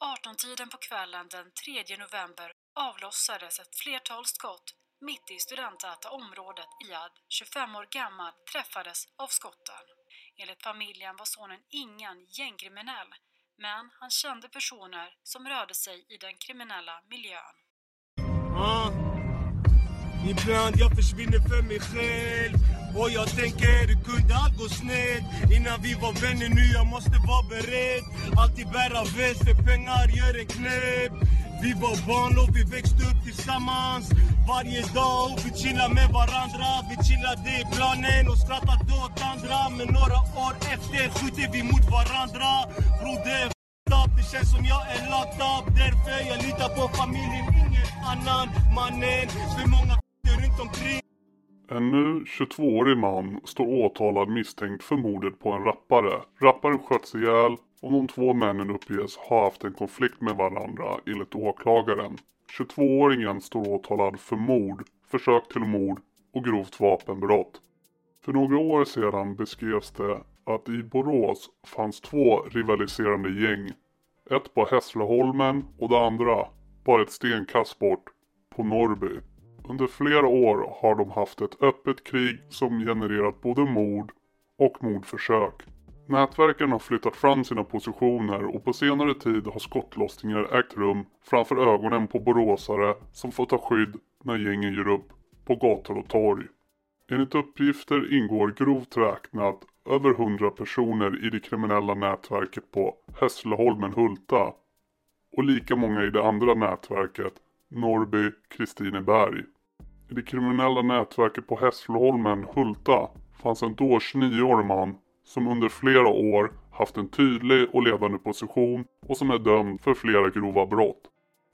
18-tiden på kvällen den 3 november avlossades ett flertal skott mitt i studentäta området Iad, 25 år gammal, träffades av skotten. Enligt familjen var sonen ingen gängkriminell, men han kände personer som rörde sig i den kriminella miljön. Mm. Ibland jag försvinner för mig själv. Och jag tänker det kunde allt gå snett? Innan vi var vänner nu jag måste vara beredd. Alltid bära väst för pengar gör en knäpp Vi var barn och vi växte upp tillsammans. Varje dag och vi chillar med varandra. Vi chillade i planen och skrattade åt andra. Men några år efter skjuter vi mot varandra. Broder. Det känns som jag är locked up. Därför jag litar på familjen, ingen annan. Mannen, för många runt omkring En nu 22-årig man står åtalad misstänkt för mordet på en rappare. Rapparen sköts ihjäl och de två männen uppges ha haft en konflikt med varandra enligt åklagaren. 22-åringen står åtalad för mord, försök till mord och grovt vapenbrott. För några år sedan beskrevs det att i Borås fanns två rivaliserande gäng. Ett på Hässleholmen och det andra bara ett stenkast bort på Norrby. Under flera år har de haft ett öppet krig som genererat både mord och mordförsök. Nätverken har flyttat fram sina positioner och på senare tid har skottlossningar ägt rum framför ögonen på boråsare som får ta skydd när gängen gör upp på gator och torg. Enligt uppgifter ingår grovt räknat över 100 personer i det kriminella nätverket på Hässleholmen-Hulta och lika många i det andra nätverket Norrby Kristineberg. I det kriminella nätverket på Hässleholmen, Hulta, fanns en då 29-årig man som under flera år haft en tydlig och ledande position och som är dömd för flera grova brott.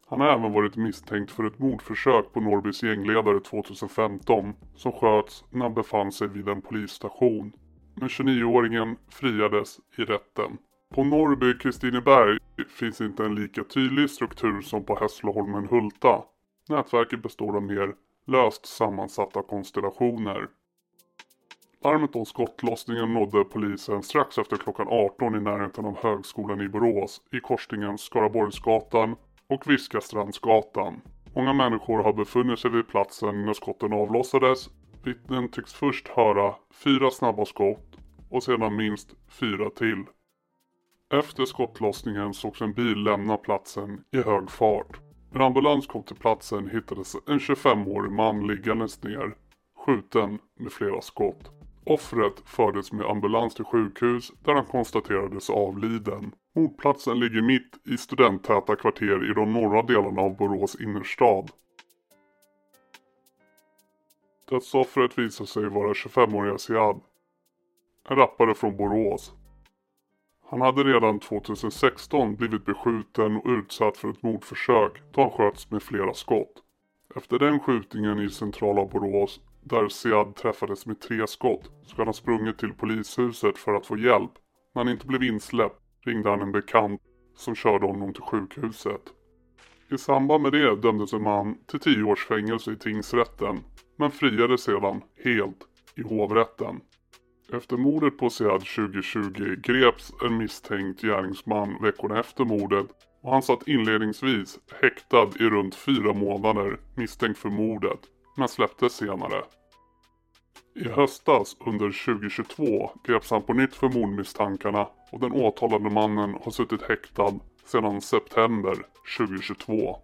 Han har även varit misstänkt för ett mordförsök på Norrbys gängledare 2015 som sköts när han befann sig vid en polisstation. Men 29-åringen friades i rätten. På Norrby Kristineberg finns inte en lika tydlig struktur som på Hässleholmen Hulta. Nätverket består av mer löst sammansatta konstellationer. Larmet om skottlossningen nådde polisen strax efter klockan 18 i närheten av Högskolan i Borås i korsningen Skaraborgsgatan och Viskastrandsgatan. Många människor har befunnit sig vid platsen när skotten avlossades. Vittnen tycks först höra fyra snabba skott och sedan minst fyra till. Efter skottlossningen sågs en bil lämna platsen i hög fart. När ambulans kom till platsen hittades en 25-årig man liggandes ner, skjuten med flera skott. Offret fördes med ambulans till sjukhus där han konstaterades avliden. Mordplatsen ligger mitt i studenttäta kvarter i de norra delarna av Borås innerstad. Dödsoffret visar sig vara 25-åriga Siad, en rappare från Borås. Han hade redan 2016 blivit beskjuten och utsatt för ett mordförsök då han sköts med flera skott. Efter den skjutningen i centrala Borås där Sead träffades med tre skott ska han ha sprungit till polishuset för att få hjälp. När han inte blev insläppt ringde han en bekant som körde honom till sjukhuset. I samband med det dömdes en man till 10 års fängelse i tingsrätten men friades sedan helt i hovrätten. Efter mordet på Sead 2020 greps en misstänkt gärningsman veckorna efter mordet och han satt inledningsvis häktad i runt fyra månader misstänkt för mordet men släpptes senare. I höstas under 2022 greps han på nytt för mordmisstankarna och den åtalade mannen har suttit häktad sedan september 2022.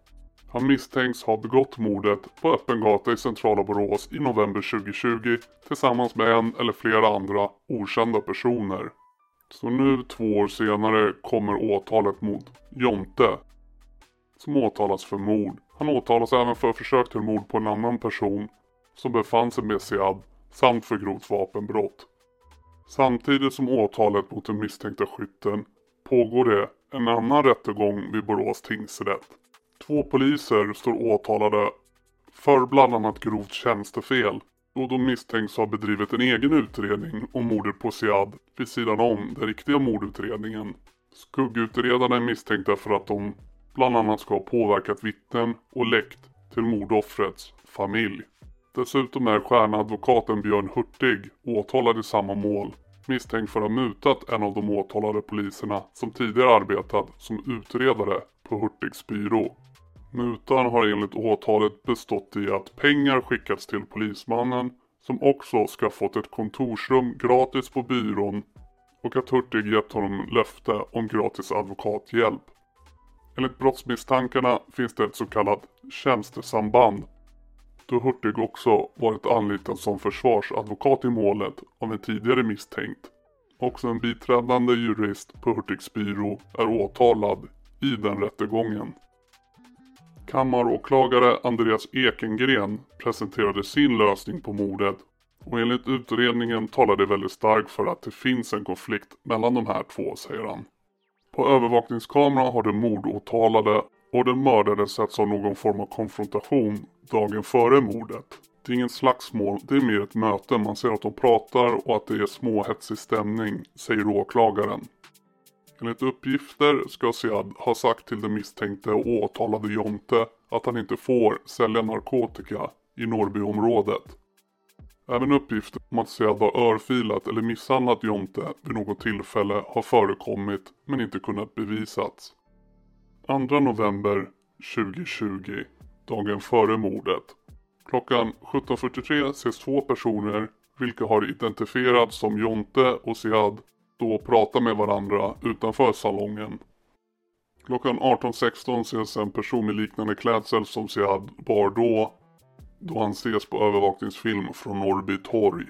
Han misstänks ha begått mordet på öppen gata i centrala Borås i november 2020 tillsammans med en eller flera andra okända personer. Så nu två år senare kommer åtalet mot Jonte som åtalas för mord. Han åtalas även för försök till mord på en annan person som befann sig med Siad samt för grovt vapenbrott. Samtidigt som åtalet mot den misstänkta skytten pågår det en annan rättegång vid Borås tingsrätt. Två poliser står åtalade för bland annat grovt tjänstefel då de misstänks ha bedrivit en egen utredning om mordet på Siad vid sidan om den riktiga mordutredningen. Skuggutredarna är misstänkta för att de bland annat ska ha påverkat vittnen och läckt till mordoffrets familj. Dessutom är stjärnadvokaten Björn Hurtig åtalad i samma mål misstänkt för att ha mutat en av de åtalade poliserna som tidigare arbetat som utredare på Hurtigs byrå. Mutan har enligt åtalet bestått i att pengar skickats till polismannen som också ska ha fått ett kontorsrum gratis på byrån och att Hurtig gett honom löfte om gratis advokathjälp. Enligt brottsmisstankarna finns det ett så kallat tjänstesamband då Hurtig också varit anlitad som försvarsadvokat i målet av en tidigare misstänkt. Också en biträdande jurist på Hurtigs byrå är åtalad i den rättegången. Kammaråklagare Andreas Ekengren presenterade sin lösning på mordet och enligt utredningen talar det väldigt starkt för att det finns en konflikt mellan de här två, säger han. På övervakningskameran har den mordåtalade och den mördade setts av någon form av konfrontation dagen före mordet. Det är inget slagsmål, det är mer ett möte. Man ser att de pratar och att det är småhetsig stämning, säger åklagaren. Enligt uppgifter ska Sead ha sagt till den misstänkte och åtalade Jonte att han inte får sälja narkotika i Norrbyområdet. Även uppgifter om att Sead har örfilat eller misshandlat Jonte vid något tillfälle har förekommit men inte kunnat bevisats. 2 november 2020, dagen före mordet. Klockan 17.43 ses två personer, vilka har identifierats som Jonte och Sead, då prata med varandra utanför salongen. Klockan 18.16 ses en person med liknande klädsel som Sead bar då, då han ses på övervakningsfilm från Norrby torg.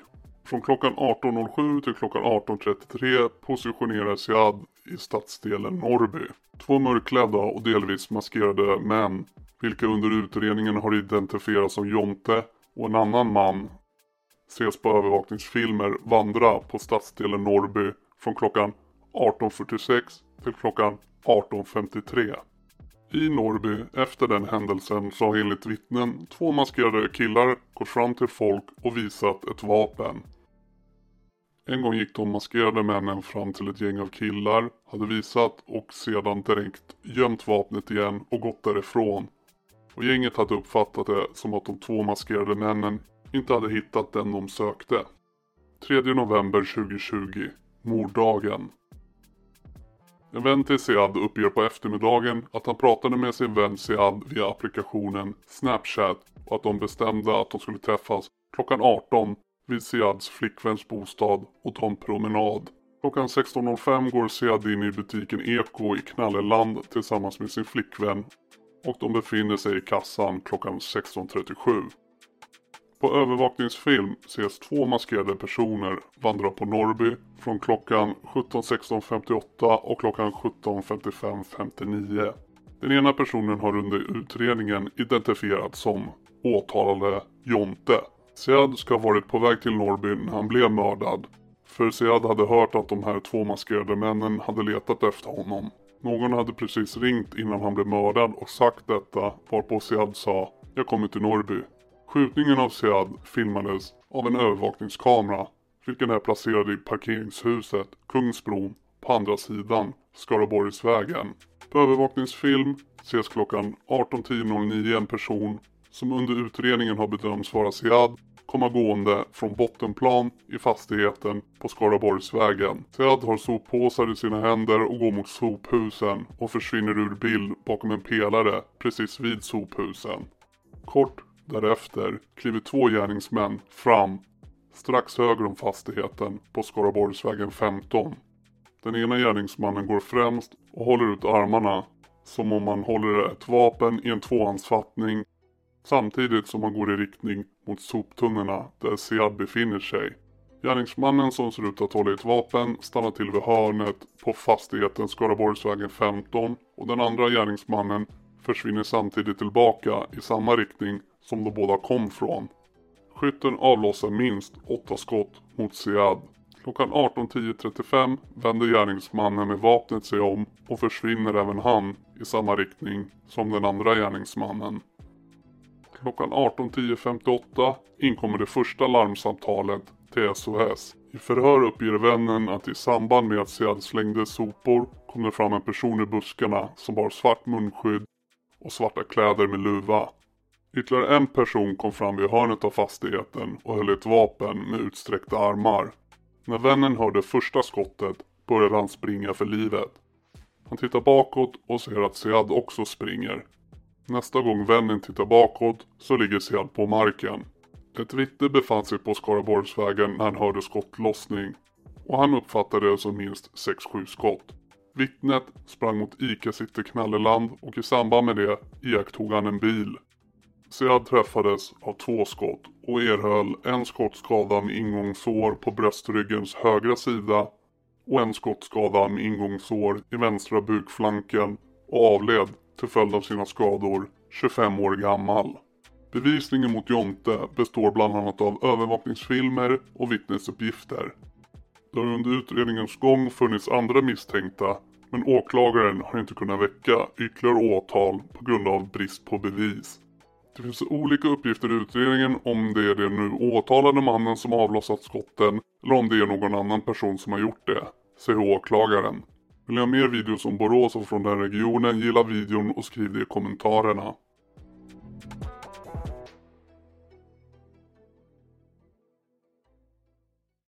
Från klockan 18.07 till klockan 18.33 positionerar Sead i stadsdelen Norrby. Två mörkklädda och delvis maskerade män, vilka under utredningen har identifierats som Jonte och en annan man, ses på övervakningsfilmer vandra på stadsdelen Norrby från klockan 18.46 till klockan 18.53. I Norrby efter den händelsen så har enligt vittnen två maskerade killar gått fram till folk och visat ett vapen. En gång gick de maskerade männen fram till ett gäng av killar, hade visat och sedan direkt gömt vapnet igen och gått därifrån. Och gänget hade uppfattat det som att de två maskerade männen inte hade hittat den de sökte. 3 november 2020, morddagen. En vän till Sead uppger på eftermiddagen att han pratade med sin vän Sead via applikationen Snapchat och att de bestämde att de skulle träffas klockan 18 vid Seads flickväns bostad och ta en promenad. Klockan 16.05 går Sead in i butiken Eko i Knalleland tillsammans med sin flickvän och de befinner sig i kassan klockan 16.37. På övervakningsfilm ses två maskerade personer vandra på Norrby från klockan 17.16.58 och klockan 17.55.59. Den ena personen har under utredningen identifierats som åtalade Jonte. Sead ska ha varit på väg till Norrby när han blev mördad. För Sead hade hört att de här två maskerade männen hade letat efter honom. Någon hade precis ringt innan han blev mördad och sagt detta varpå Sead sa “Jag kommer till Norrby”. Skjutningen av Sead filmades av en övervakningskamera vilken är placerad i parkeringshuset Kungsbron på andra sidan Skaraborgsvägen. På övervakningsfilm ses klockan 18.10.09 en person som under utredningen har bedömts vara Sead komma gående från bottenplan i fastigheten på Skaraborgsvägen. Sead har soppåsar i sina händer och går mot sophusen och försvinner ur bild bakom en pelare precis vid sophusen. Kort Därefter kliver två gärningsmän fram strax höger om fastigheten på Skaraborgsvägen 15. Den ena gärningsmannen går främst och håller ut armarna som om man håller ett vapen i en tvåhandsfattning samtidigt som man går i riktning mot soptunnorna där Sead befinner sig. Gärningsmannen som ser ut att hålla i ett vapen stannar till vid hörnet på fastigheten Skaraborgsvägen 15 och den andra gärningsmannen försvinner samtidigt tillbaka i samma riktning som de båda kom från. Skytten avlossar minst åtta skott mot Sead. Klockan 18.10.35 vänder gärningsmannen med vapnet sig om och försvinner även han i samma riktning som den andra gärningsmannen. Klockan 18.10.58 inkommer det första larmsamtalet till SOS. I förhör uppger vännen att i samband med att Sead slängde sopor kom det fram en person i buskarna som bar svart munskydd och svarta kläder med luva. Ytterligare en person kom fram vid hörnet av fastigheten och höll ett vapen med utsträckta armar. När vännen hörde första skottet började han springa för livet. Han tittar bakåt och ser att Sead också springer. Nästa gång vännen tittar bakåt så ligger Sead på marken. Ett vittne befann sig på Skaraborgsvägen när han hörde skottlossning och han uppfattade det som minst 6-7 skott. Vittnet sprang mot ICA City Knalleland och i samband med det iakttog han en bil. Sead träffades av två skott och erhöll en skottskada med ingångssår på bröstryggens högra sida och en skottskada med ingångssår i vänstra bukflanken och avled till följd av sina skador 25 år gammal. Bevisningen mot Jonte består bland annat av övervakningsfilmer och vittnesuppgifter. Det har under utredningens gång funnits andra misstänkta men åklagaren har inte kunnat väcka ytterligare åtal på grund av brist på bevis. Det finns olika uppgifter i utredningen om det är den nu åtalade mannen som avlossat skotten eller om det är någon annan person som har gjort det, säger åklagaren. Vill ni ha mer videos om Borås och från den regionen, gilla videon och skriv det i kommentarerna.